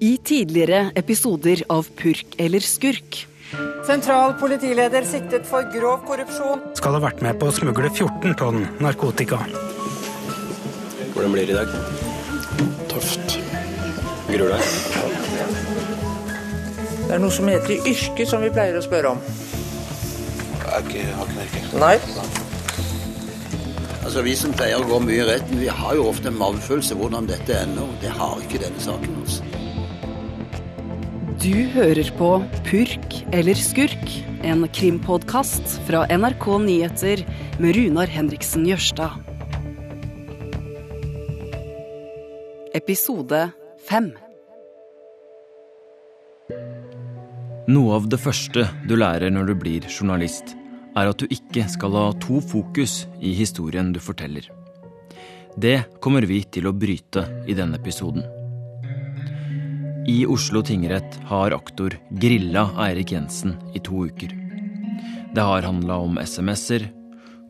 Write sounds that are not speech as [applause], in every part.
I tidligere episoder av Purk eller skurk. Sentral politileder siktet for grov korrupsjon. Skal ha vært med på å smugle 14 tonn narkotika. Hvordan blir det i dag? Tøft. Gruer deg? Det er noe som heter yrke, som vi pleier å spørre om. Jeg har ikke, har ikke merket. Nei. Altså Vi som pleier å gå mye i retten, vi har jo ofte en magefølelse hvordan dette ender. Det har ikke denne saken. altså. Du hører på Purk eller skurk, en krimpodkast fra NRK Nyheter med Runar Henriksen Jørstad. Episode 5 Noe av det første du lærer når du blir journalist, er at du ikke skal ha to fokus i historien du forteller. Det kommer vi til å bryte i denne episoden. I Oslo tingrett har aktor grilla Eirik Jensen i to uker. Det har handla om SMS-er,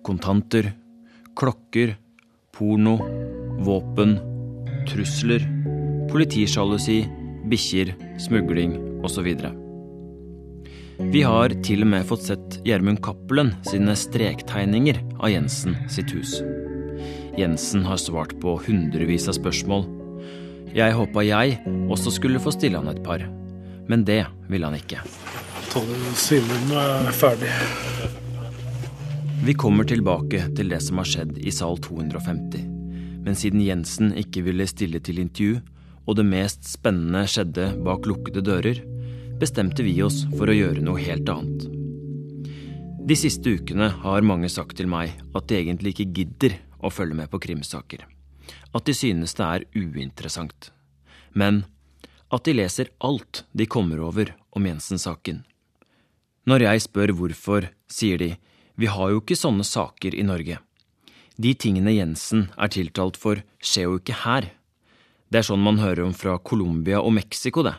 kontanter, klokker, porno, våpen, trusler, politisjalusi, bikkjer, smugling osv. Vi har til og med fått sett Gjermund Cappelen sine strektegninger av Jensen sitt hus. Jensen har svart på hundrevis av spørsmål. Jeg håpa jeg også skulle få stille han et par, men det ville han ikke. Ta det Simen er ferdig. Vi kommer tilbake til det som har skjedd i sal 250. Men siden Jensen ikke ville stille til intervju, og det mest spennende skjedde bak lukkede dører, bestemte vi oss for å gjøre noe helt annet. De siste ukene har mange sagt til meg at de egentlig ikke gidder å følge med på krimsaker. At de synes det er uinteressant. Men at de leser alt de kommer over om Jensen-saken. Når jeg spør hvorfor, sier de vi har jo ikke sånne saker i Norge. De tingene Jensen er tiltalt for, skjer jo ikke her. Det er sånn man hører om fra Colombia og Mexico, det.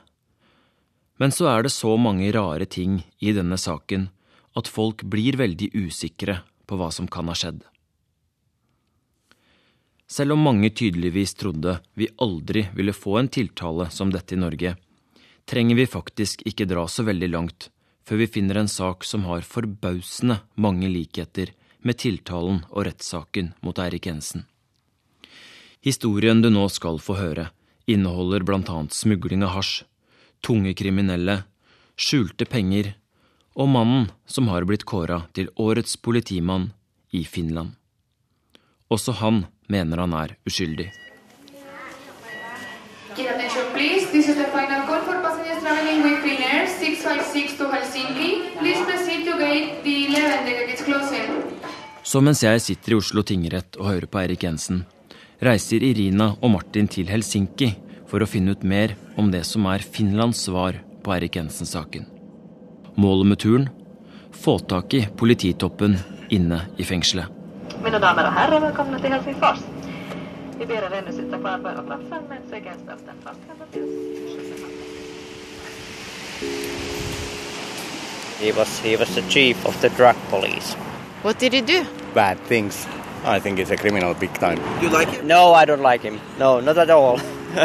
Men så er det så mange rare ting i denne saken at folk blir veldig usikre på hva som kan ha skjedd. Selv om mange tydeligvis trodde vi aldri ville få en tiltale som dette i Norge, trenger vi faktisk ikke dra så veldig langt før vi finner en sak som har forbausende mange likheter med tiltalen og rettssaken mot Eirik Jensen. Historien du nå skal få høre, inneholder annet smugling av hasj, tunge kriminelle, skjulte penger og mannen som har blitt kåra til årets politimann i Finland. Også han mener han er uskyldig. Get attention, please. This is the final call for passengers traveling with Finnair 656 to Helsinki. Please proceed to gate D11. The gate is closing. Så mens jeg sitter i Oslo tingrett og hører på Eirik Jensen, reiser Irina og Martin til Helsinki for å finne ut mer om det som er Finlands svar på Eirik Jensen-saken. Målet med turen få tak i polititoppen inne i fengselet. Mina damer och herrar, välkomna till Helsingfors. Vi ber er ännu sitta kvar på era platser med säkerhetsbälten fastklädda den He was he was the chief of the drug police. What did he do? Bad things. I think he's a criminal big time. You like him? No, I don't like him. No, not at all.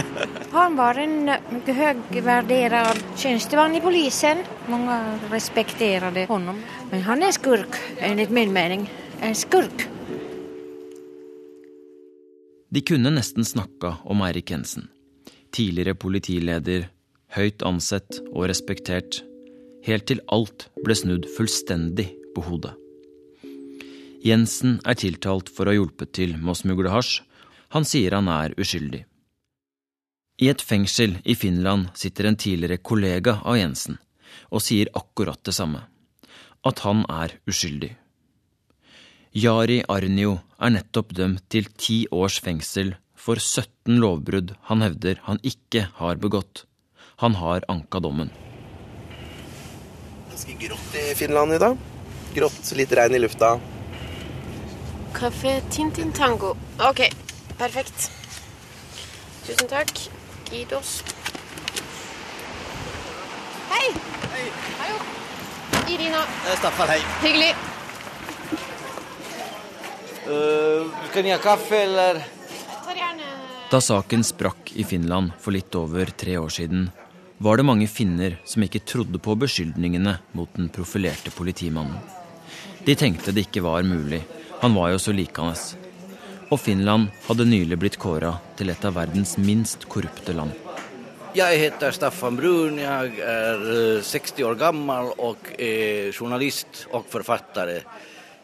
[laughs] Han var en mycket högvärderad tjänsteman i polisen. Många respekterade honom. Men han är skurk, enligt min mening. En skurk. De kunne nesten snakka om Eirik Jensen. Tidligere politileder, høyt ansett og respektert. Helt til alt ble snudd fullstendig på hodet. Jensen er tiltalt for å ha hjulpet til med å smugle hasj. Han sier han er uskyldig. I et fengsel i Finland sitter en tidligere kollega av Jensen og sier akkurat det samme. At han er uskyldig. Jari Arnio er nettopp dømt til ti års fengsel for 17 lovbrudd han hevder han ikke har begått. Han har anka dommen. Ganske grått i Finland i dag. Grått, litt regn i lufta. Kafé Tintin Tango. Ok, perfekt. Tusen takk. Gidos. Hei! Hei. Hallo. Irina. Staffan, hei. Hyggelig. Uh, skal ni ha kaffe, eller? Jeg tar gjerne Da saken sprakk i Finland for litt over tre år siden, var det mange finner som ikke trodde på beskyldningene mot den profilerte politimannen. De tenkte det ikke var mulig, han var jo så likende. Og Finland hadde nylig blitt kåra til et av verdens minst korrupte land. Jeg heter Staffan Brun, jeg er 60 år gammel og er journalist og forfatter.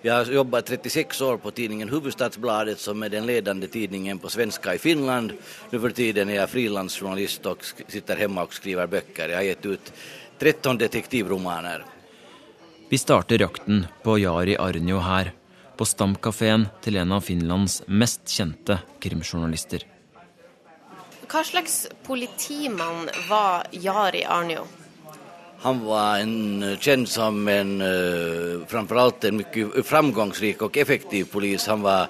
Jeg har jobbet 36 år på tidningen Huvudstadsbladet, som er den ledende tidningen på svenska i Finland. Nå for tiden er jeg frilansjournalist og sitter hjemme og skriver böcker. Jeg har gitt ut 13 detektivromaner. Vi starter jakten på Jari Arnio her, på stamkafeen til en av Finlands mest kjente krimjournalister. Hva slags politimann var Jari Arnio? Han var en, kjent som en uh, framfor alt en mye framgangsrik og effektiv polis. Han var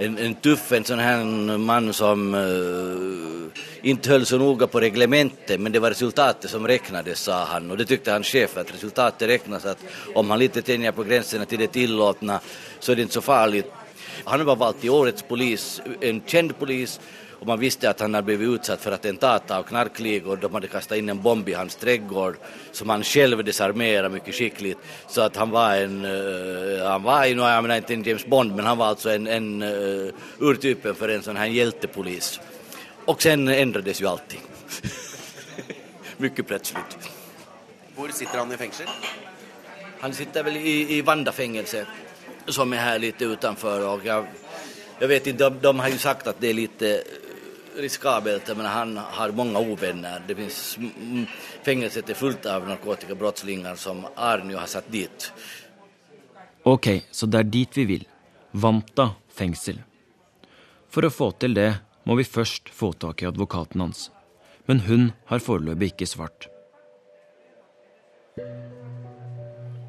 en, en tuff, en sånn her mann som uh, ikke holdt så noga på reglementet, men det var resultatet som räknades, sa han. Og det tykte han sjef, at resultatet räknas, at om han lite tänjer på gränserna til det tillåtna så er det ikke så farlig. Han var valgt i årets polis, en kjent polis, og man visste at han hadde blitt utsatt for attentat av knarkligor. De hadde kastet inn en bomb i hans trädgård som han selv desarmerade mye skikkelig. Så att han var en, uh, han var en, jag menar inte en James Bond, men han var altså en, en uh, urtypen for en sånn här hjältepolis. Og sen ändrades jo allting. [laughs] Mye plötsligt. Hvor sitter han i fengsel? Han sitter vel i, i Vanda fängelse, som er her litt utanför och jeg, jag vet ikke, de, de, har jo sagt at det er litt riskabelt, men han har mange uvenner. Det finns, fängelset fullt av narkotikabrottslingar som Arnio har satt dit. Ok, så det er dit vi vil. Vanta fengsel. For å få til det må vi først få tak i advokaten hans. Men hun har foreløpig ikke svart.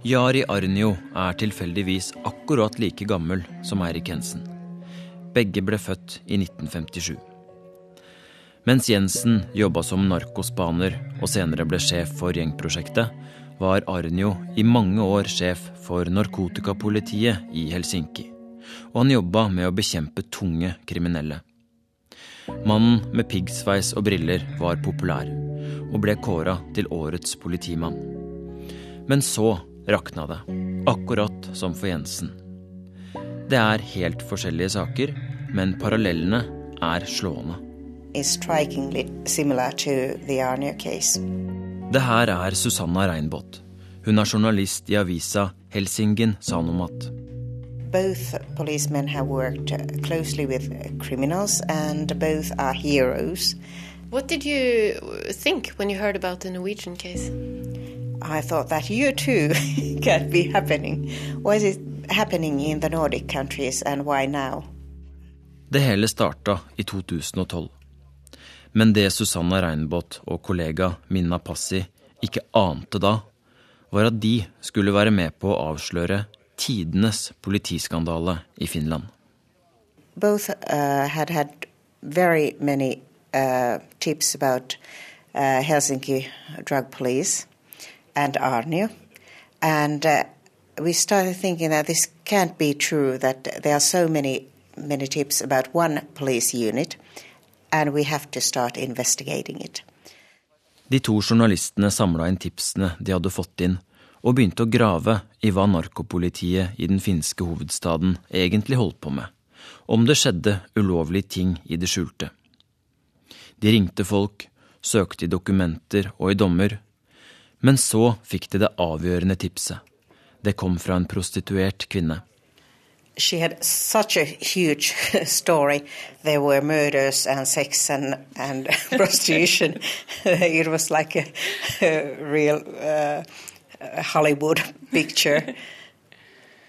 Jari Arnio er tilfeldigvis akkurat like gammel som Eirik Hensen. Begge ble født i 1957. Mens Jensen jobba som narkospaner og senere ble sjef for gjengprosjektet, var Arnjo i mange år sjef for narkotikapolitiet i Helsinki. Og han jobba med å bekjempe tunge kriminelle. Mannen med piggsveis og briller var populær, og ble kåra til årets politimann. Men så rakna det, akkurat som for Jensen. Det er helt forskjellige saker, men parallellene er slående. Det her er Susanna Reinbott. Hun er journalist i avisa Helsingen Sanomat both policemen have worked closely with criminals, and both are heroes. What did you think when you heard about the Norwegian case? I thought that you too [laughs] could be happening. Why is it happening in the Nordic countries, and why now? Det hele starta i 2012. Men det Susanna Reinbott og kollega Minna Passi ikke ante da, var at de skulle være med på å avsløre tidenes politiskandale i Finland. Both uh, had had very many uh, tips about uh, Helsinki drug police and Arnio, and uh, we started thinking that this can't be true. That there are so many many tips about one police unit, De to journalistene samla inn tipsene de hadde fått inn, og begynte å grave i hva narkopolitiet i den finske hovedstaden egentlig holdt på med, om det skjedde ulovlige ting i det skjulte. De ringte folk, søkte i dokumenter og i dommer, men så fikk de det avgjørende tipset. Det kom fra en prostituert kvinne. She had such a huge [laughs] story. There were murders and sex and, and [laughs] prostitution. [laughs] It was like a, a real uh, Hollywood picture.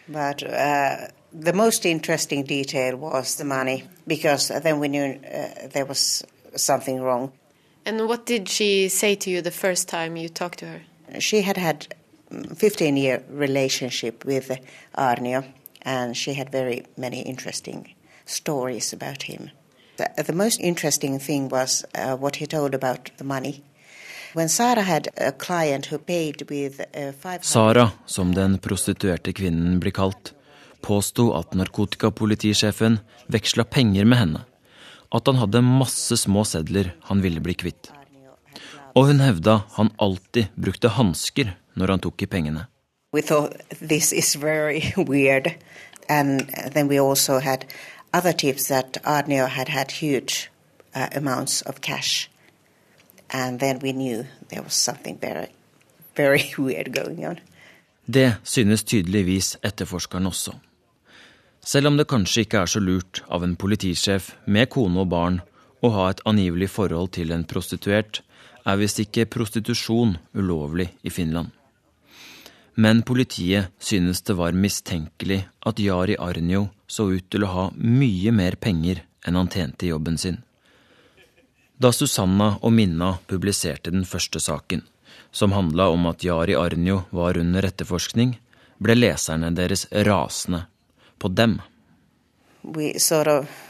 but uh, the most interesting detail was the money, because then we knew uh, there was something wrong. And what did she say to you the first time you talked to her? She had had 15 year relationship with Arnio, and she had very many interesting stories about him. The, the most interesting thing was uh, what he told about the money. Sara, som den prostituerte kvinnen blir kalt, påsto at narkotikapolitisjefen veksla penger med henne. at han hadde masse små sedler han ville bli kvitt. Og hun hevda han alltid brukte hansker når han tok i pengene. We thought this is very [laughs] weird. And then we also had other tips that Arneo had had huge uh, amounts of cash. And then we knew there was something very, very [laughs] weird going on. Det synes tydeligvis etterforskeren også. Selv om det kanskje ikke er så lurt av en politisjef med kone og barn å ha et angivelig forhold til en prostituert, er visst ikke prostitusjon ulovlig i Finland. Men politiet synes det var mistenkelig at Jari Arnjo så ut til å ha mye mer penger enn han tjente i jobben sin. Da Susanna og Minna publiserte den første saken, som handla om at Jari Arnjo var under etterforskning, ble leserne deres rasende på dem. We sort of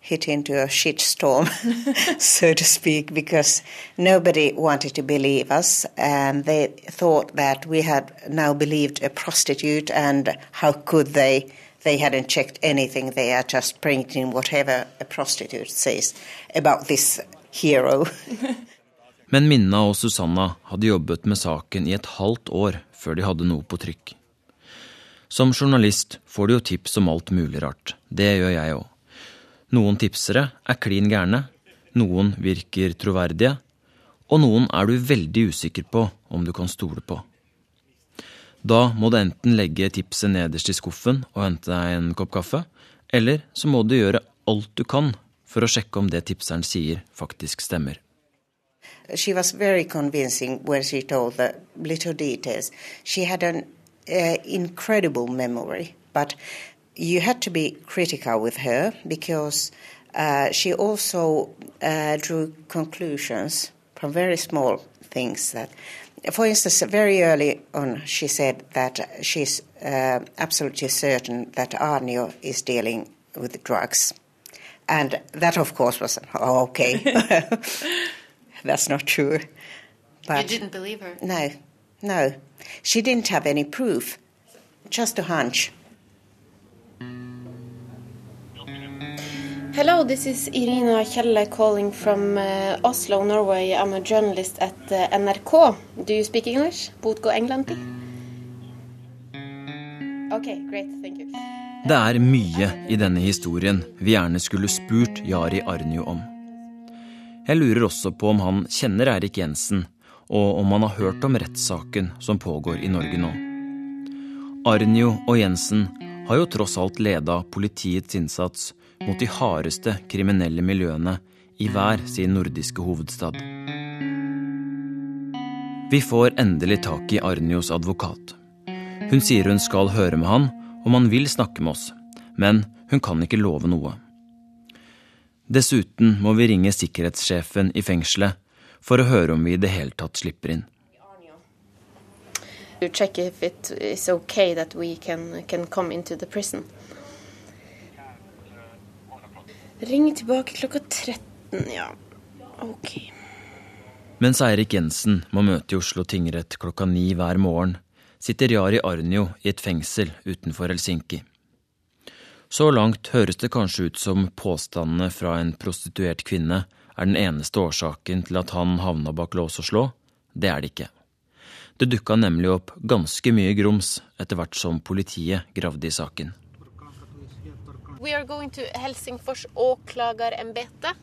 hit into a shitstorm, [laughs] so to speak, because nobody wanted to believe us, and they thought that we had now believed a prostitute, and how could they? They hadn't checked anything. They are just printing whatever a prostitute says about this hero. [laughs] Men Minna og Susanna hadde jobbet med saken i et halvt år før de hadde noe på trykk. Som journalist får du jo tips om alt mulig rart. Det gjør jeg òg. Noen tipsere er klin gærne, noen virker troverdige, og noen er du veldig usikker på om du kan stole på. Da må du enten legge tipset nederst i skuffen og hente deg en kopp kaffe, eller så må du gjøre alt du kan for å sjekke om det tipseren sier, faktisk stemmer. She was very convincing when she told the little details. She had an uh, incredible memory, but you had to be critical with her because uh, she also uh, drew conclusions from very small things that for instance, very early on, she said that she's uh, absolutely certain that Arnio is dealing with drugs. And that, of course, was oh, okay. [laughs] That's not true. But you didn't believe her? No, no. She didn't have any proof, just a hunch. Hello, this is Irina Kjelle calling from uh, Oslo, Norway. I'm a journalist at uh, NRK. Do you speak English? Botgo England? Okay, great, thank you. Det er mye i denne historien vi gjerne skulle spurt Jari Arnjo om. Jeg lurer også på om han kjenner Eirik Jensen, og om han har hørt om rettssaken som pågår i Norge nå. Arnjo og Jensen har jo tross alt leda politiets innsats mot de hardeste kriminelle miljøene i hver sin nordiske hovedstad. Vi får endelig tak i Arnios advokat. Hun sier hun skal høre med han om han vil snakke med oss, men hun kan ikke love noe. Dessuten må vi ringe sikkerhetssjefen i fengselet for å høre om vi i det hele tatt slipper inn. check if it is okay that we can, can come into the prison. Ring tilbake klokka 13, ja. Ok. Mens Eirik Jensen må møte i Oslo tingrett klokka ni hver morgen, sitter Jari Arnio i et fengsel utenfor Helsinki. Så langt høres det kanskje ut som påstandene fra en prostituert kvinne er den eneste årsaken til at han havna bak lås og slå. Det er det ikke. Det dukka nemlig opp ganske mye grums etter hvert som politiet gravde i saken. We are going to Helsingfors åklagarembete.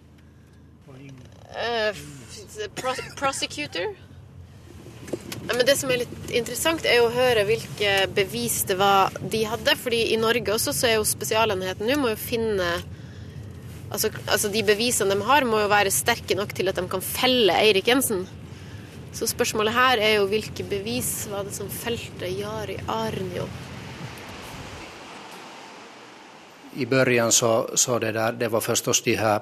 Uh, prosecutor. Men det som er litt interessant, er å høre hvilke bevis det var de hadde. fordi i Norge også så er jo spesialenheten nå må jo finne altså, altså, de bevisene de har, må jo være sterke nok til at de kan felle Eirik Jensen. Så spørsmålet her er jo hvilke bevis var det som felte Jari Arnio? I början så, så det, där, det var förstås de här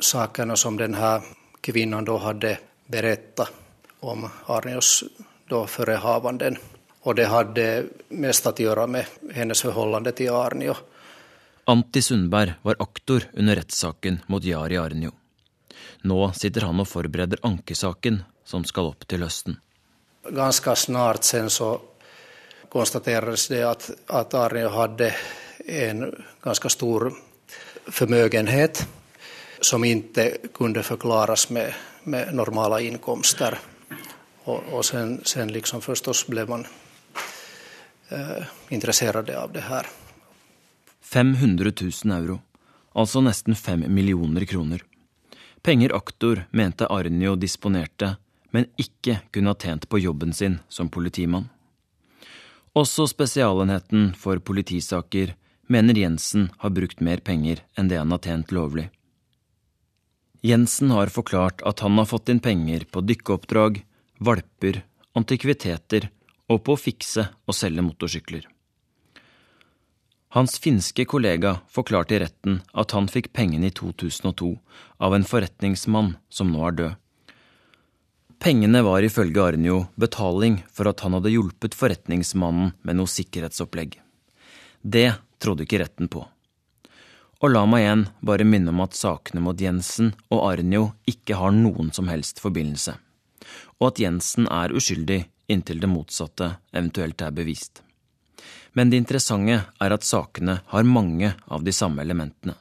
sakerna som den här kvinnan då hade berättat om Arnios då förehavanden. Och det hade mest att göra med hennes förhållande till Arnio. Antti Sundberg var aktor under rettssaken mot Jari Arnio. Nå sitter han og forbereder ankesaken som skal opp til høsten. Ganska snart sen så konstaterades det att, att Arnio hade en ganska stor förmögenhet som inte kunde förklaras med, med normala inkomster. Och, och sen, sen liksom förstås blev man eh, intresserade av det här. 500 000 euro, altså nesten 5 millioner kroner. Penger aktor mente Arnio disponerte, men ikke kunne ha tjent på jobben sin som politimann. Også Spesialenheten for politisaker mener Jensen har brukt mer penger enn det han har tjent lovlig. Jensen har forklart at han har fått inn penger på dykkeoppdrag, valper, antikviteter og på å fikse og selge motorsykler. Hans finske kollega forklarte i retten at han fikk pengene i 2002 av en forretningsmann som nå er død. Pengene var ifølge Arnjo betaling for at han hadde hjulpet forretningsmannen med noe sikkerhetsopplegg. Det trodde ikke retten på. Og la meg igjen bare minne om at sakene mot Jensen og Arnjo ikke har noen som helst forbindelse, og at Jensen er uskyldig inntil det motsatte eventuelt er bevist. Men det interessante er at sakene har mange av de samme elementene.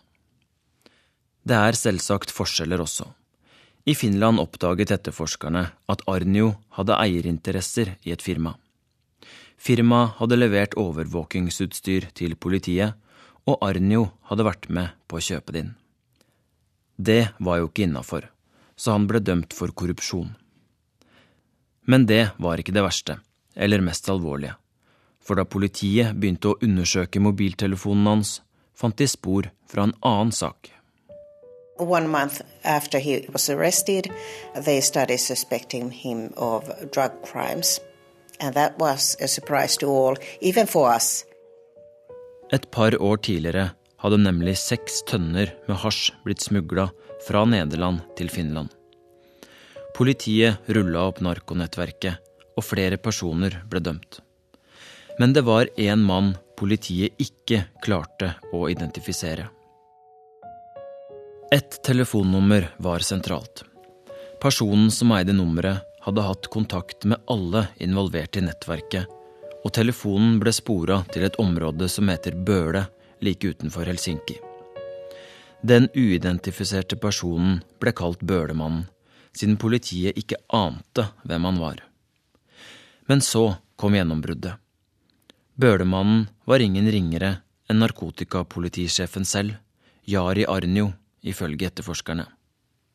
Det er selvsagt forskjeller også. I Finland oppdaget etterforskerne at Arnjo hadde eierinteresser i et firma. Firmaet hadde levert overvåkingsutstyr til politiet, og Arnio hadde vært med på å kjøpe det inn. Det var jo ikke innafor, så han ble dømt for korrupsjon. Men det var ikke det verste, eller mest alvorlige. For da politiet begynte å undersøke mobiltelefonen hans, fant de spor fra en annen sak. One month after he was arrested, they started suspecting him of drug crimes. And that was a surprise to all, even for us. Et par år tidligere hadde nemlig seks tønner med hasj blitt smugla fra Nederland til Finland. Politiet rulla opp narkonettverket, og flere personer ble dømt. Men det var én mann politiet ikke klarte å identifisere. Et telefonnummer var sentralt. Personen som eide nummeret, hadde hatt kontakt med alle involverte i nettverket, og telefonen ble spora til et område som heter Bøle, like utenfor Helsinki. Den uidentifiserte personen ble kalt Bølemannen, siden politiet ikke ante hvem han var. Men så kom gjennombruddet. Bølemannen var ingen ringere enn narkotikapolitisjefen selv, Jari Arnjo, ifølge etterforskerne.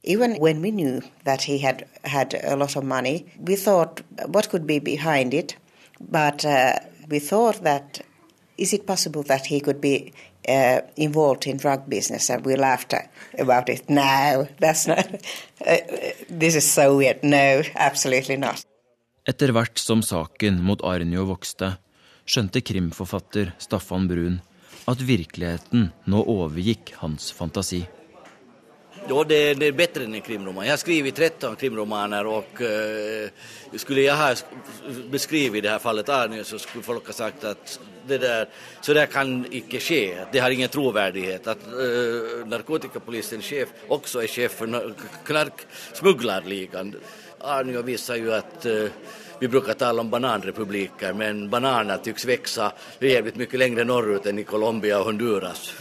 Even when we knew that he had had a lot of money, we thought what could be behind it. But uh, we thought that is it possible that he could be uh, involved in drug business? And we laughed about it. No, that's not. Uh, this is so weird. No, absolutely not. Etter hvert som saken mot Arnjo vokste, skjønte krimforfatter Staffan Brun at virkeligheten nå overgikk hans fantasi. Ja, det, det, är bättre än en krimroman. Jag har skrivit 13 krimromaner och eh, skulle jag ha beskrivit det här fallet Arne så skulle folk ha sagt att det där, så där kan ikke ske. Det har ingen trovärdighet. Att eh, narkotikapolisens chef också är chef för knarksmugglarligan. Arne visar ju att eh, vi brukar tala om bananrepubliker men bananer tycks växa jävligt mycket längre norrut än i Colombia och Honduras.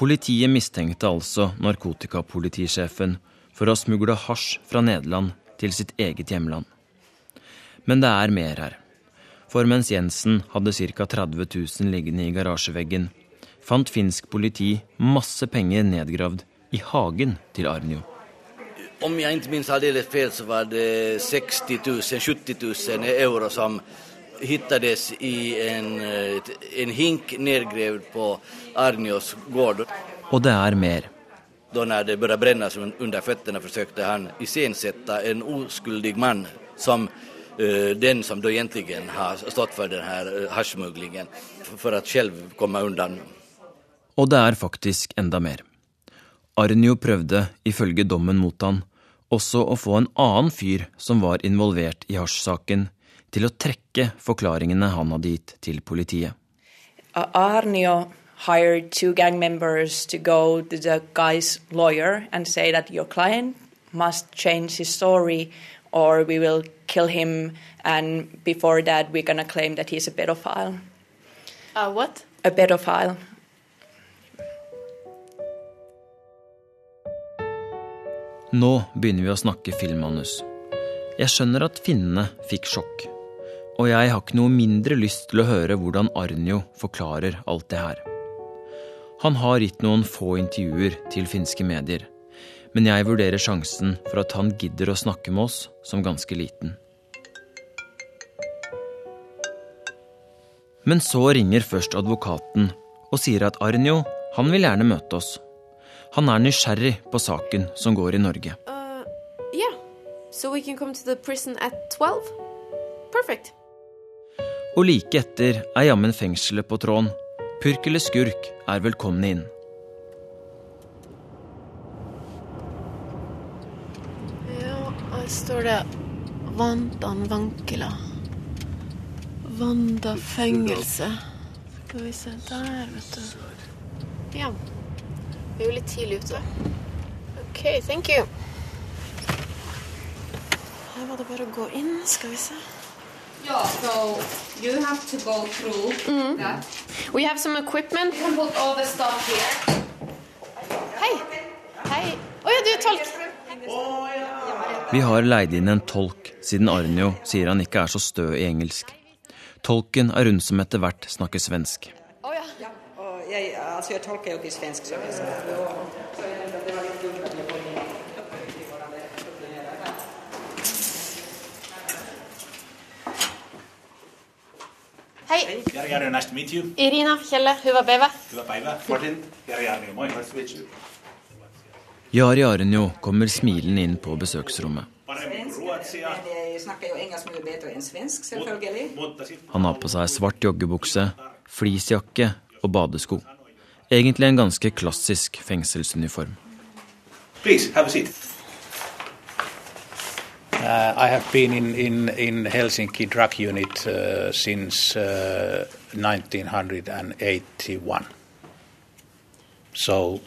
Politiet mistenkte altså narkotikapolitisjefen for å ha smugla hasj fra Nederland til sitt eget hjemland. Men det er mer her. For mens Jensen hadde ca. 30 000 liggende i garasjeveggen, fant finsk politi masse penger nedgravd i hagen til Arnio. Om jeg ikke minst aldeles feil, så var det 60 000-70 000 euro som hittades i en, en hink nedgravd på Arnios gård. Og det er mer. Da når det begynte å brenne under føttene, forsøkte han iscenesette en uskyldig mann som uh, den som da egentlig har stått for denne hasjsmuglingen, for å selv komme unna. undan. Og det er faktisk enda mer. Arnio prøvde, ifølge dommen mot han, også å få en annen fyr som var involvert i hasjsaken, til å trekke forklaringene han hadde gitt til politiet. Arnio hired two gang members to go to the guy's lawyer and say that your client must change his story or we will kill him and before that we're going to claim that he's a pedophile. Uh, what? A pedophile. Nå begynner vi å snakke filmmanus. Jeg skjønner at finnene fikk sjokk. Og jeg har ikke noe mindre lyst til å høre hvordan Arnjo forklarer alt det her. Han har gitt noen få intervjuer til finske medier, men jeg vurderer sjansen for at han gidder å snakke med oss som ganske liten. Men så ringer først advokaten og sier at Arnjo, han vil gjerne møte oss. Han er nysgjerrig på saken som går i Norge. Uh, yeah. So we can come to the prison at 12? Perfect. Og like etter er jammen fengselet på tråden. Purk eller skurk er velkomne inn. Ja, her står det Vandan Vankila. Vanda fengelse. Skal vi se der, vet du. Ja. Vi er jo litt tidlig ute. OK, thank you. Her var det bare å gå inn. Skal vi se. Yeah, so you have to go through that. We have some equipment. You can put all the stuff here. Hei. Hei. Å ja, du er tolk. Vi har leid inn en tolk, siden Arnjo sier han ikke er så stø i engelsk. Tolken er hun som etter hvert snakker svensk. Og jeg, altså jeg tolker jo ikke svensk, så jeg skal det var litt dumt at jeg kom inn. Hei. Jari Jari, nice to meet you. Irina Kjelle, Huva Beve. Martin. Jari Jari, moi. Nice to meet you. Jari Arnjo kommer smilende inn på besøksrommet. Han har på seg svart joggebukse, fleecejakke og badesko. Egentlig en ganske klassisk fengselsuniform. Please, have a seat. Uh, I have been in, in, in Helsinki drug unit uh, since uh, 1981. So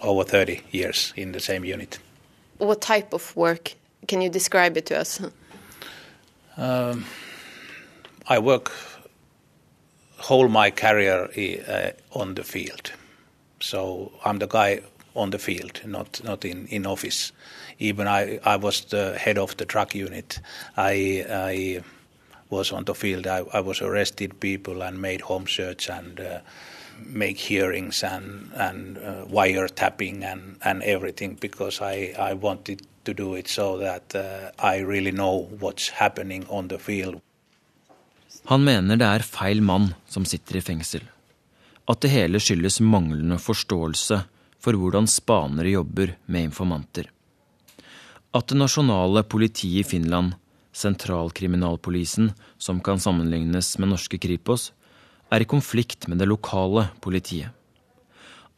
over 30 years in the same unit. What type of work? Can you describe it to us? Um, I work whole my career uh, on the field. So I'm the guy on the field, not not in, in office. Even I, I was the head of the drug unit. I, I was on the field. I, I was arrested people and made home search and uh, make hearings and and uh, wiretapping and and everything because I I wanted to do it so that uh, I really know what's happening on the field. Han mener det er feil mann som sitter i fengsel. At det hele skyldes manglende forståelse for hvordan spanere jobber med informanter. At det nasjonale politiet i Finland, sentralkriminalpolisen, som kan sammenlignes med norske Kripos, er i konflikt med det lokale politiet.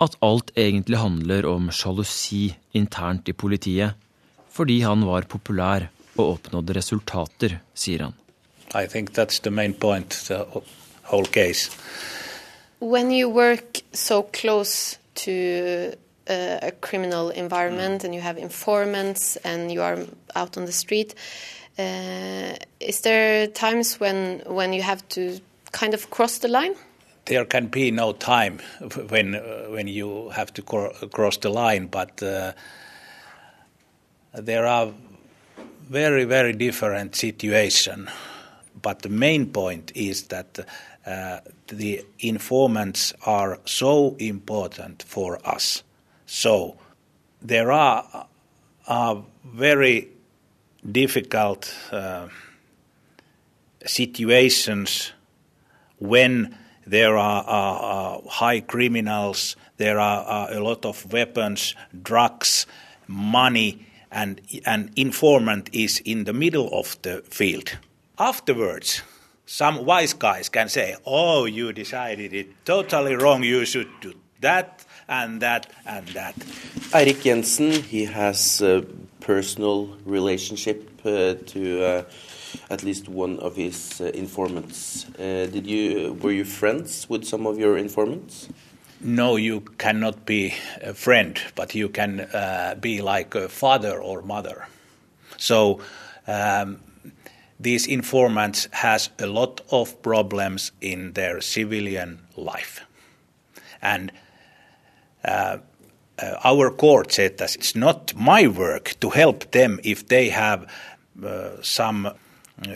At alt egentlig handler om sjalusi internt i politiet, fordi han var populær og oppnådde resultater, sier han. I think that's the main point, the whole case. When you work so close to a criminal environment and you have informants and you are out on the street, uh, is there times when when you have to kind of cross the line? There can be no time when uh, when you have to cro- cross the line, but uh, there are very very different situation. But the main point is that uh, the informants are so important for us. So there are, very difficult uh, situations when there are, are, high criminals, there are, are, a lot of weapons, drugs, money, and an informant is in the middle of the field. Afterwards, some wise guys can say, "Oh, you decided it totally wrong. You should do that and that and that." Eirik Jensen, he has a personal relationship uh, to uh, at least one of his uh, informants. Uh, did you were you friends with some of your informants? No, you cannot be a friend, but you can uh, be like a father or mother. So. Um, these informants has a lot of problems in their civilian life and our court said that it's not my work to help them if they have uh, some uh,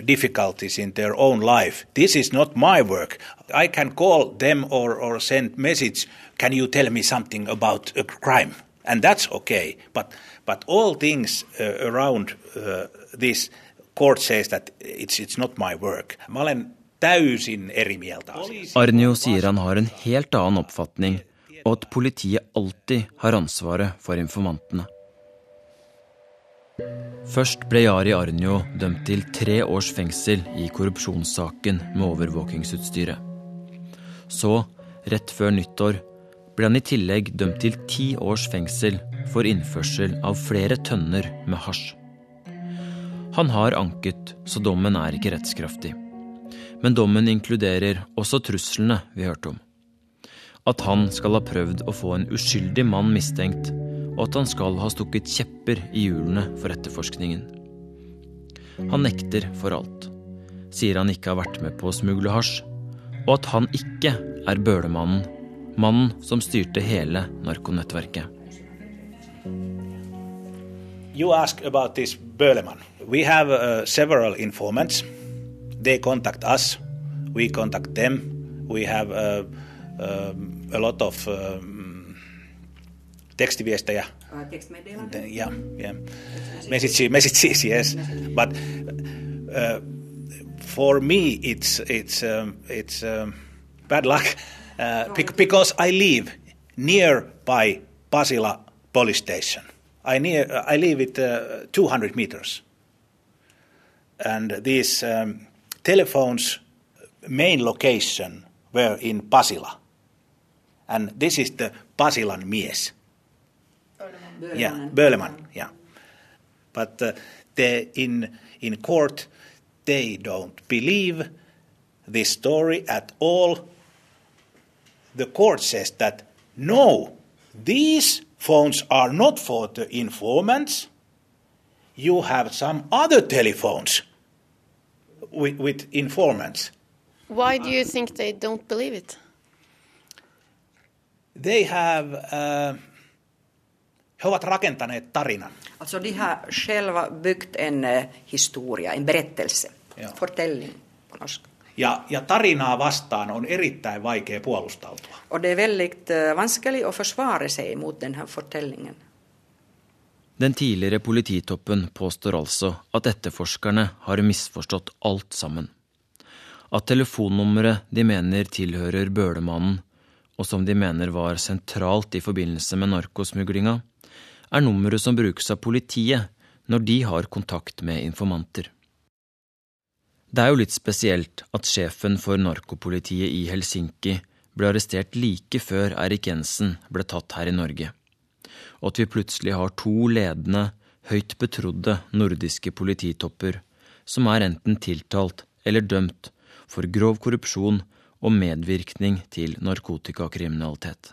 difficulties in their own life. This is not my work. I can call them or, or send message, can you tell me something about a crime? And that's okay. But, but all things uh, around uh, this court says that it's, it's not my work. Mä olen sier han har en helt annen oppfatning, og at politiet alltid har ansvaret for informantene. Først ble Jari Arnjo dømt til tre års fengsel i korrupsjonssaken med overvåkingsutstyret. Så, rett før nyttår, ble han i tillegg dømt til ti års fengsel for innførsel av flere tønner med hasj. Han har anket, så dommen er ikke rettskraftig. Men dommen inkluderer også truslene vi hørte om. At han skal ha prøvd å få en uskyldig mann mistenkt, og at han skal ha stukket kjepper i hjulene for etterforskningen. Han nekter for alt. Sier han ikke har vært med på å smugle hasj, og at han ikke er Bølemannen, mannen som styrte hele narkonettverket. You ask about this Böleman. We have uh, several informants. They contact us. We contact them. We have uh, a lot of um, tekstiviestejä. Yeah, yeah. Messages, messages, yes. But uh, for me, it's it's um, it's um, bad luck uh, bec- because I live nearby Pasila police station. I near I live at uh, 200 meters, and these um, telephones main location were in Pasila, and this is the Pasilan mies. Yeah, Böleman. Yeah, but uh, they in in court they don't believe this story at all. The court says that no, these phones are not for the informants. You have some other telephones with, with informants. Why do you think they don't believe it? They have, uh, he ovat rakentaneet tarinan. Alltså de har själva byggt en eh, historia, en berättelse, Joo. fortelling på norska. Ja, ja tarinaa vastaan on erittäin vaikea puolustautua. Och det är väldigt eh, vanskligt att försvara sig mot den här fortellingen. Den tidligere polititoppen påstår altså at etterforskerne har misforstått alt sammen. At telefonnummeret de mener tilhører Bølemannen, og som de mener var sentralt i forbindelse med narkosmuglinga, er nummeret som brukes av politiet når de har kontakt med informanter. Det er jo litt spesielt at sjefen for narkopolitiet i Helsinki ble arrestert like før Eirik Jensen ble tatt her i Norge, og at vi plutselig har to ledende, høyt betrodde nordiske polititopper som er enten tiltalt eller dømt for grov korrupsjon og medvirkning til narkotikakriminalitet,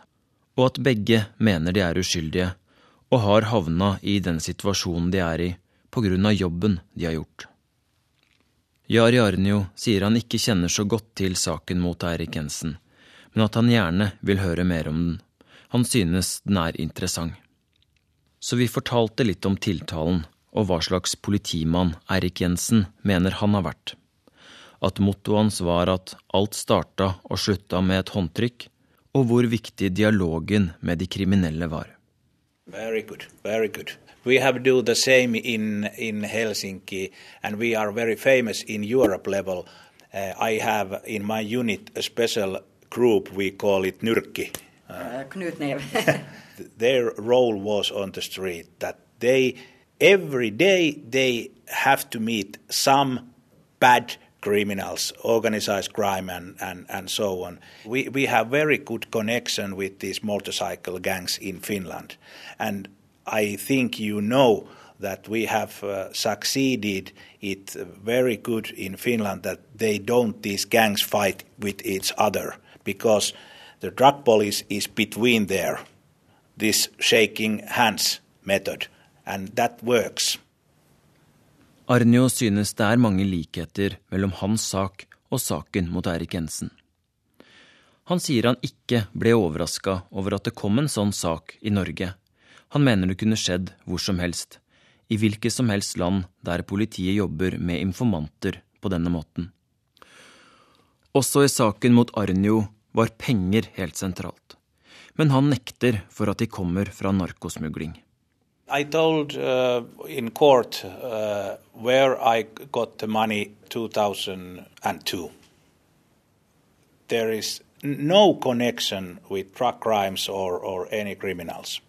og at begge mener de er uskyldige og har havna i den situasjonen de er i av jobben de har gjort. Jari Arnio sier han ikke kjenner så godt til saken mot Eirik Jensen, men at han gjerne vil høre mer om den. Han synes den er interessant. Så vi fortalte litt om tiltalen og hva slags politimann Eirik Jensen mener han har vært. At mottoet hans var at alt starta og slutta med et håndtrykk, og hvor viktig dialogen med de kriminelle var. Very good, very good. We have do the same in in Helsinki, and we are very famous in Europe level. Uh, I have in my unit a special group. We call it Nyrkki. Uh. [laughs] Their role was on the street that they every day they have to meet some bad criminals, organized crime, and, and, and so on. We, we have very good connection with these motorcycle gangs in Finland. And I think you know that we have uh, succeeded it very good in Finland that they don't, these gangs fight with each other because the drug police is between there, this shaking hands method, and that works. Arnio synes det er mange likheter mellom hans sak og saken mot Eirik Jensen. Han sier han ikke ble overraska over at det kom en sånn sak i Norge. Han mener det kunne skjedd hvor som helst, i hvilket som helst land der politiet jobber med informanter på denne måten. Også i saken mot Arnjo var penger helt sentralt. Men han nekter for at de kommer fra narkosmugling. I told uh, in court uh, where I got the money 2002. There is no connection with drug crimes or, or any criminals.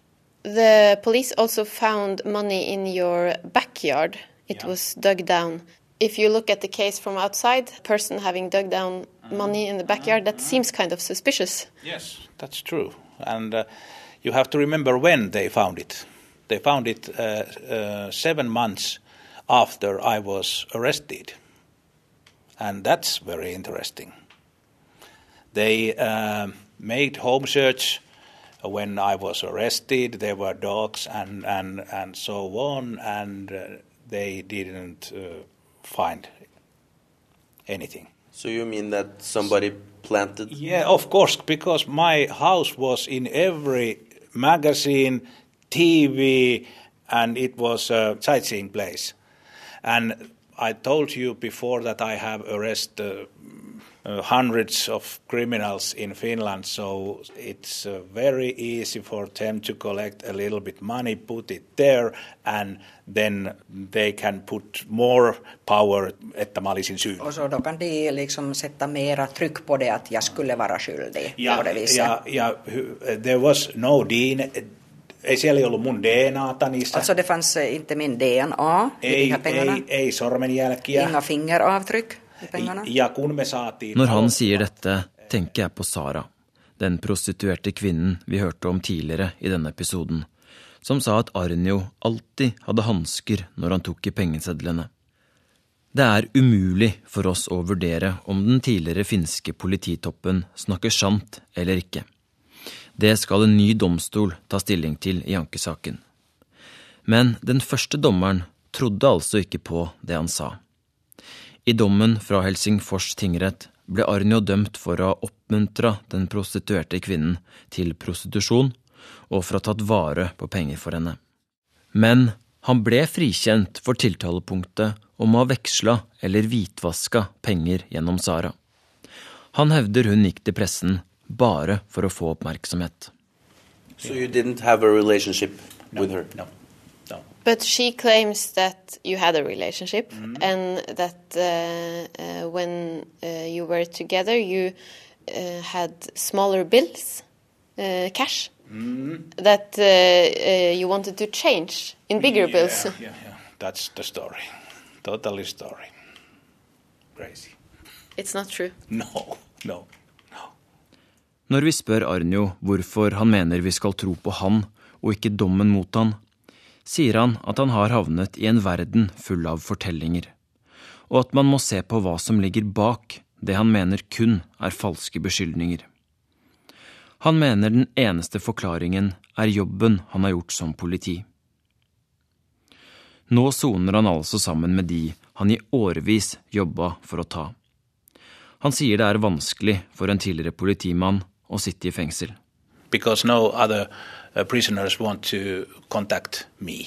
The police also found money in your backyard. It was dug down. If you look at the case from outside, a person having dug down money in the backyard, that seems kind of suspicious. Yes, that's true. And uh, you have to remember when they found it. They found it uh, uh, seven months after I was arrested. And that's very interesting. They uh, made home search when I was arrested. There were dogs and, and, and so on, and uh, they didn't uh, find anything. So you mean that somebody planted? Yeah, of course, because my house was in every magazine, TV, and it was a sightseeing place. And I told you before that I have arrested uh, uh, hundreds of criminals in Finland, so it's uh, very easy for them to collect a little bit money, put it there, and then they can put more power, että mä olisin syy. Och så då kan de liksom sätta mera tryck på det att jag skulle vara skyldig Ja, på det viset. ja, ja, there was no DNA, ei siellä ollut mun DNAta niissä. Alltså det fanns eh, inte min DNA i de ei, här pengarna. ei, ei sormenjälkiä. Inga fingeravtryck i pengarna. Ja kun me saatiin... Når han sier dette, tenker jeg på Sara, den prostituerte kvinnen vi hørte om tidligere i denne episoden, som sa at Arnio alltid hadde hansker når han tok i pengesedlene. Det er umulig for oss å vurdere om den tidligere finske polititoppen snakker sant eller ikke. Det skal en ny domstol ta stilling til i ankesaken. Men den første dommeren trodde altså ikke på det han sa. I dommen fra Helsingfors tingrett ble Arnio dømt for å ha oppmuntra den prostituerte kvinnen til prostitusjon og for å ha tatt vare på penger for henne. Men han ble frikjent for tiltalepunktet om å ha veksla eller hvitvaska penger gjennom Sara. Han hevder hun gikk til pressen bare for å få oppmerksomhet. So you didn't have a relationship with her? No. But she claims that you had a relationship and that uh, uh, when uh, you were together, you uh, had smaller bills, uh, cash, that uh, uh, you wanted to change in bigger yeah, bills. Yeah, yeah. That's the story. Totally story. Crazy. It's not true. [laughs] No, no. Når vi spør Arnjo hvorfor han mener vi skal tro på han og ikke dommen mot han, sier han at han har havnet i en verden full av fortellinger, og at man må se på hva som ligger bak det han mener kun er falske beskyldninger. Han mener den eneste forklaringen er jobben han har gjort som politi. Nå soner han altså sammen med de han i årevis jobba for å ta. Han sier det er vanskelig for en tidligere politimann å sitte i fengsel. Uh.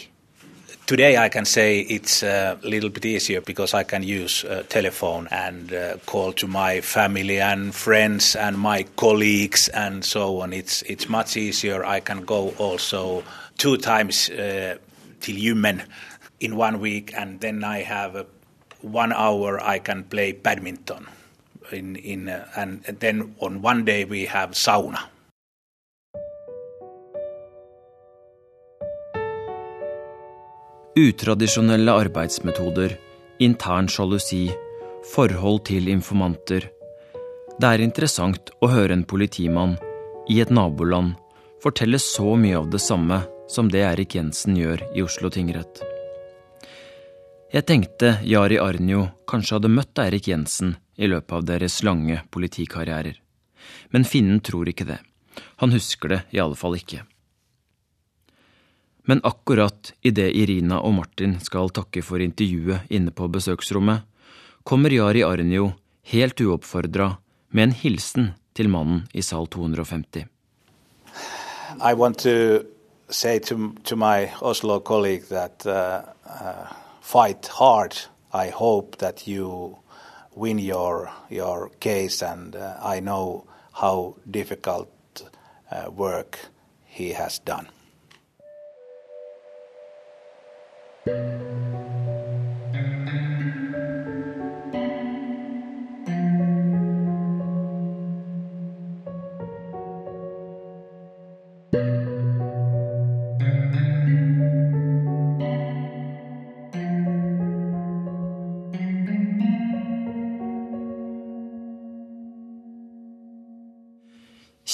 Today I can say it's a little bit easier because I can use a telephone and uh, call to my family and friends and my colleagues and so on. It's it's much easier. I can go also two times uh, till Human in one week, and then I have uh, one hour I can play badminton. In in uh, and then on one day we have sauna. Utradisjonelle arbeidsmetoder, intern sjalusi, forhold til informanter. Det er interessant å høre en politimann i et naboland fortelle så mye av det samme som det Erik Jensen gjør i Oslo tingrett. Jeg tenkte Jari Arnjo kanskje hadde møtt Eirik Jensen i løpet av deres lange politikarrierer. Men finnen tror ikke det. Han husker det i alle fall ikke. Men akkurat idet Irina og Martin skal takke for intervjuet inne på besøksrommet, kommer Jari Arnio helt uoppfordra med en hilsen til mannen i sal 250. I want to say to, Oslo colleague that uh, uh, fight hard. Win your your case, and uh, I know how difficult uh, work he has done.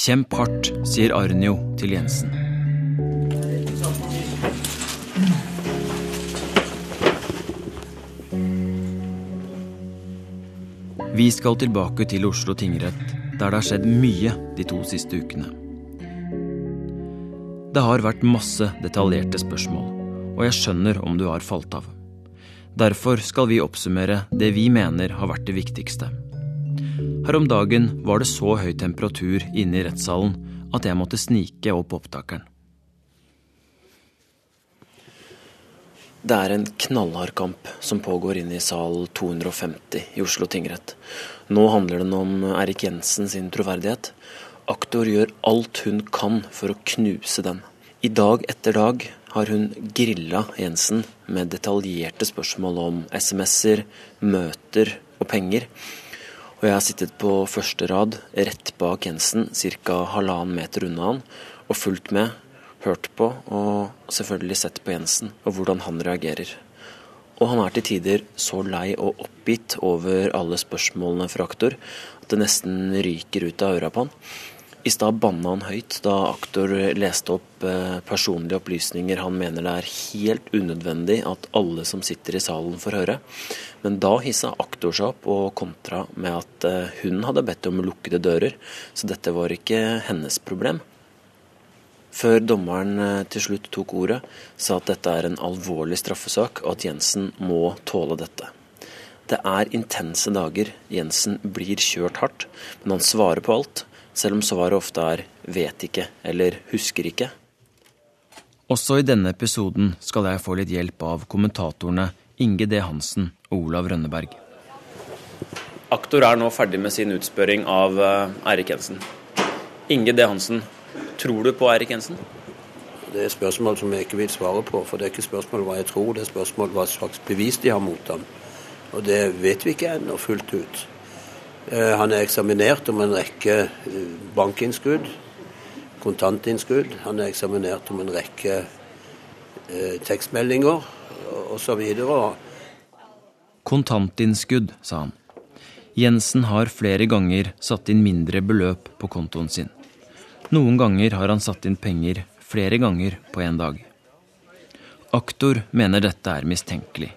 Kjemp hardt, sier Arnjo til Jensen. Vi skal tilbake til Oslo tingrett, der det har skjedd mye de to siste ukene. Det har vært masse detaljerte spørsmål, og jeg skjønner om du har falt av. Derfor skal vi oppsummere det vi mener har vært det viktigste. Her om dagen var det så høy temperatur inne i rettssalen at jeg måtte snike opp opptakeren. Det er en knallhard kamp som pågår inne i sal 250 i Oslo tingrett. Nå handler den om Erik Jensen sin troverdighet. Aktor gjør alt hun kan for å knuse den. I dag etter dag har hun grilla Jensen med detaljerte spørsmål om SMS-er, møter og penger. Og jeg har sittet på første rad, rett bak Jensen, ca. halvannen meter unna han, og fulgt med, hørt på og selvfølgelig sett på Jensen og hvordan han reagerer. Og han er til tider så lei og oppgitt over alle spørsmålene fra aktor at det nesten ryker ut av øra på han. I stad banna han høyt da aktor leste opp eh, personlige opplysninger han mener det er helt unødvendig at alle som sitter i salen får høre. Men da hissa aktor seg opp og kontra med at eh, hun hadde bedt om lukkede dører, så dette var ikke hennes problem. Før dommeren eh, til slutt tok ordet, sa at dette er en alvorlig straffesak, og at Jensen må tåle dette. Det er intense dager. Jensen blir kjørt hardt, men han svarer på alt, selv om svaret ofte er 'vet ikke' eller 'husker ikke'. Også i denne episoden skal jeg få litt hjelp av kommentatorene Inge D. Hansen og Olav Rønneberg. Aktor er nå ferdig med sin utspørring av eh, Eirik Jensen. Inge D. Hansen, tror du på Eirik Jensen? Det er spørsmål som jeg ikke vil svare på, for det er ikke spørsmål hva jeg tror, det er spørsmål hva slags bevis de har mot ham. Og det vet vi ikke ennå fullt ut. Eh, han er eksaminert om en rekke eh, bankinnskudd, kontantinnskudd. Han er eksaminert om en rekke eh, tekstmeldinger osv. Kontantinnskudd, sa han. Jensen har flere ganger satt inn mindre beløp på kontoen sin. Noen ganger har han satt inn penger flere ganger på en dag. Aktor mener dette er mistenkelig,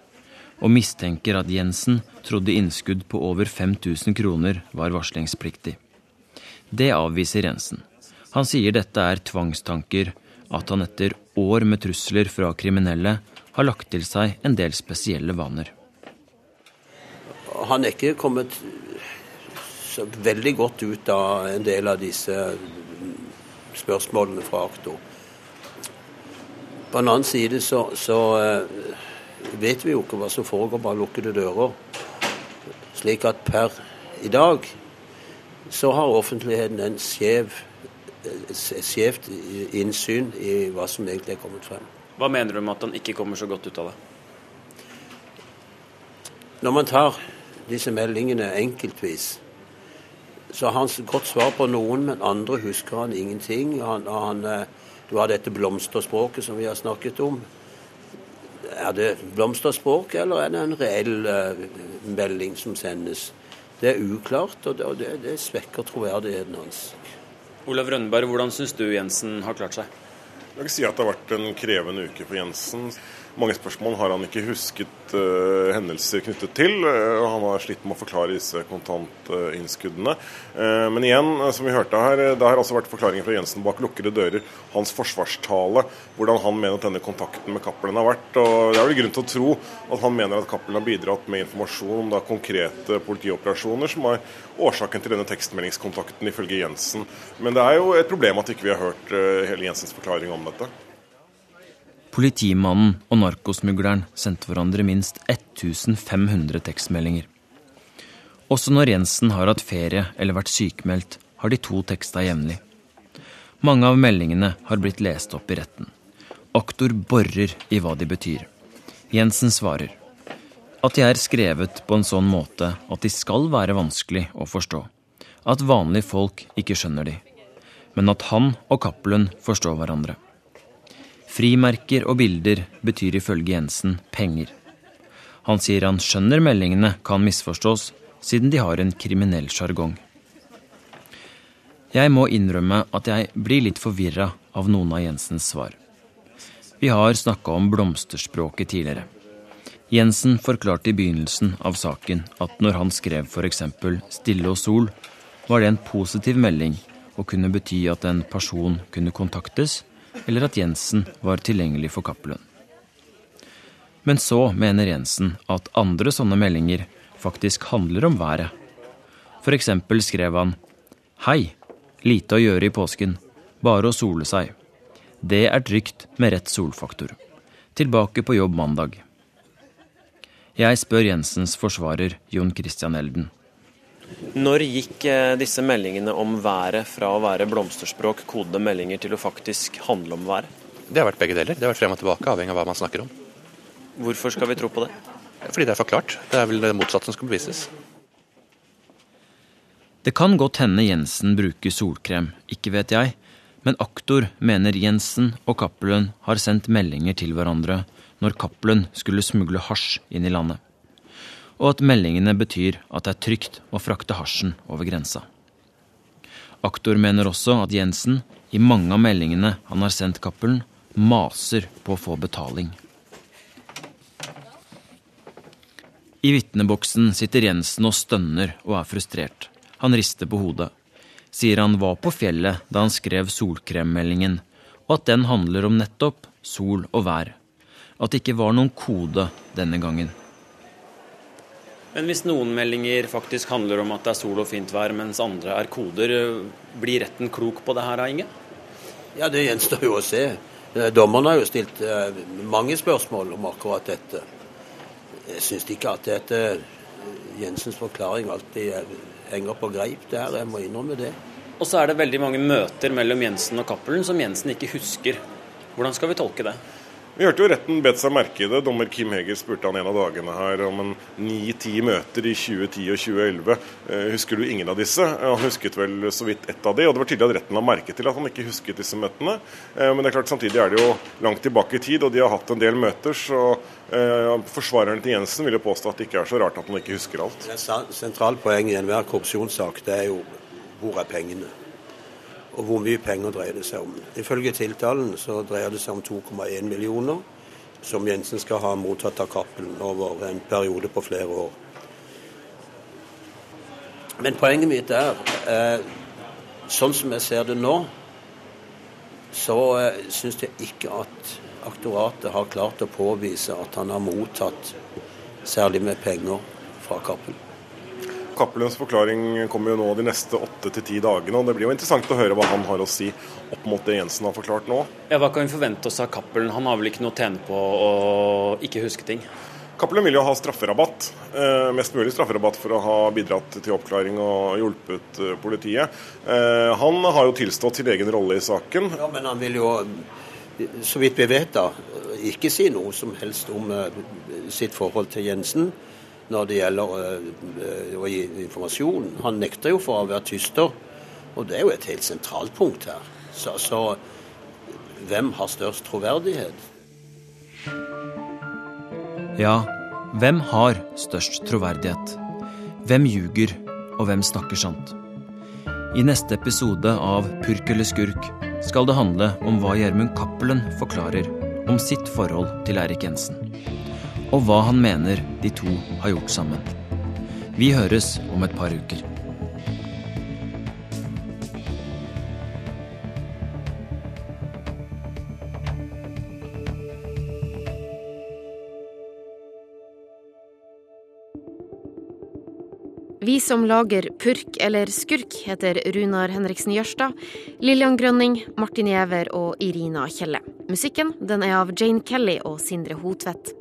og mistenker at Jensen trodde innskudd på over 5000 kroner var varslingspliktig. Det avviser Jensen. Han sier dette er tvangstanker, at han etter år med trusler fra kriminelle har lagt til seg en del spesielle vaner. Han er ikke kommet så veldig godt ut av en del av disse spørsmålene fra aktor. På en annen side så, så uh, vet vi jo ikke hva som foregår bak lukkede dører. Slik at per i dag så har offentligheten en skjev, skjevt innsyn i hva som egentlig er kommet frem. Hva mener du med at han ikke kommer så godt ut av det? Når man tar disse meldingene enkeltvis, så har han godt svar på noen, men andre husker han ingenting. Han, han, eh, du har dette blomsterspråket som vi har snakket om. Er det blomsterspråk, eller er det en reell uh, melding som sendes? Det er uklart, og det, og det, det svekker troverdigheten hans. Olav Rønneberg, hvordan syns du Jensen har klart seg? Jeg vil si at det har vært en krevende uke for Jensen. Mange spørsmål har han ikke husket uh, hendelser knyttet til. Uh, han har slitt med å forklare disse kontantinnskuddene. Uh, men igjen, som vi hørte her, det har altså vært forklaringer fra Jensen bak lukkede dører. Hans forsvarstale, hvordan han mener at denne kontakten med Cappelen har vært. og Det er vel grunn til å tro at han mener at Cappelen har bidratt med informasjon om da, konkrete politioperasjoner som er årsaken til denne tekstmeldingskontakten, ifølge Jensen. Men det er jo et problem at ikke vi ikke har hørt hele Jensens forklaring om dette. Politimannen og narkosmugleren sendte hverandre minst 1500 tekstmeldinger. Også når Jensen har hatt ferie eller vært sykemeldt, har de to teksta jevnlig. Mange av meldingene har blitt lest opp i retten. Aktor borer i hva de betyr. Jensen svarer at de er skrevet på en sånn måte at de skal være vanskelig å forstå. At vanlige folk ikke skjønner de. Men at han og Cappelen forstår hverandre. Frimerker og bilder betyr ifølge Jensen penger. Han sier han skjønner meldingene kan misforstås, siden de har en kriminell sjargong. Jeg må innrømme at jeg blir litt forvirra av noen av Jensens svar. Vi har snakka om blomsterspråket tidligere. Jensen forklarte i begynnelsen av saken at når han skrev f.eks. 'Stille og sol', var det en positiv melding og kunne bety at en person kunne kontaktes eller at Jensen var tilgjengelig for Cappelen. Men så mener Jensen at andre sånne meldinger faktisk handler om været. Eksempel skrev han Hei, lite å gjøre i påsken, bare å sole seg. Det er trygt med rett solfaktor. Tilbake på jobb mandag. Jeg spør Jensens forsvarer Jon Christian Elden. Når gikk eh, disse meldingene om været fra å være blomsterspråk, kodede meldinger, til å faktisk handle om været? Det har vært begge deler. Det har vært frem og tilbake, avhengig av hva man snakker om. Hvorfor skal vi tro på det? Fordi det er forklart. Det er vel det motsatte som skal bevises. Det kan godt hende Jensen bruker solkrem, ikke vet jeg. Men aktor mener Jensen og Cappelen har sendt meldinger til hverandre når Cappelen skulle smugle hasj inn i landet og at meldingene betyr at det er trygt å frakte hasjen over grensa. Aktor mener også at Jensen, i mange av meldingene han har sendt Cappelen, maser på å få betaling. I vitneboksen sitter Jensen og stønner og er frustrert. Han rister på hodet. Sier han var på fjellet da han skrev solkremmeldingen, og at den handler om nettopp sol og vær. At det ikke var noen kode denne gangen. Men hvis noen meldinger faktisk handler om at det er sol og fint vær, mens andre er koder, blir retten klok på det her, Inge? Ja, det gjenstår jo å se. Eh, dommerne har jo stilt eh, mange spørsmål om akkurat dette. Jeg syns ikke at dette Jensens forklaring alltid henger på greip Det her, jeg må innrømme det. Og så er det veldig mange møter mellom Jensen og Cappelen som Jensen ikke husker. Hvordan skal vi tolke det? Vi hørte jo retten bedt seg merke i det. Dommer Kim Heger spurte han en av dagene her om en ni-ti møter i 2010 og 2011. Eh, husker du ingen av disse? Han husket vel så vidt ett av de, og det var tydelig at retten la merke til at han ikke husket disse møtene. Eh, men det er klart samtidig er det jo langt tilbake i tid, og de har hatt en del møter. så eh, Forsvareren til Jensen vil jo påstå at det ikke er så rart at han ikke husker alt. Det sentralt poeng i enhver korrupsjonssak det er jo hvor er pengene? Og hvor mye penger dreier det seg om. Ifølge tiltalen så dreier det seg om 2,1 millioner, som Jensen skal ha mottatt av Cappelen over en periode på flere år. Men poenget mitt er, eh, sånn som jeg ser det nå, så eh, syns jeg ikke at aktoratet har klart å påvise at han har mottatt særlig med penger fra Cappelen. Cappelens forklaring kommer jo nå de neste åtte til ti dagene. og Det blir jo interessant å høre hva han har å si opp mot det Jensen har forklart nå. Ja, Hva kan vi forvente oss av Cappelen? Han har vel ikke noe å tjene på å ikke huske ting? Cappelen vil jo ha strafferabatt. Eh, mest mulig strafferabatt for å ha bidratt til oppklaring og hjulpet eh, politiet. Eh, han har jo tilstått sin egen rolle i saken. Ja, Men han vil jo, så vidt vi vet, da, ikke si noe som helst om eh, sitt forhold til Jensen når det gjelder øh, å gi informasjon. Han nekter jo for å være tyster, og det er jo et helt sentralt punkt her. Så, så hvem har størst troverdighet? Ja, hvem har størst troverdighet? Hvem ljuger, og hvem snakker sant? I neste episode av Purk eller skurk skal det handle om hva Gjermund Cappelen forklarer om sitt forhold til Eirik Jensen. Og hva han mener de to har gjort sammen. Vi høres om et par uker. Vi som lager Purk eller Skurk, heter Runar Henriksen Jørstad, Lillian Grønning, Martin Giæver og Irina Kjelle. Musikken den er av Jane Kelly og Sindre Hotvedt.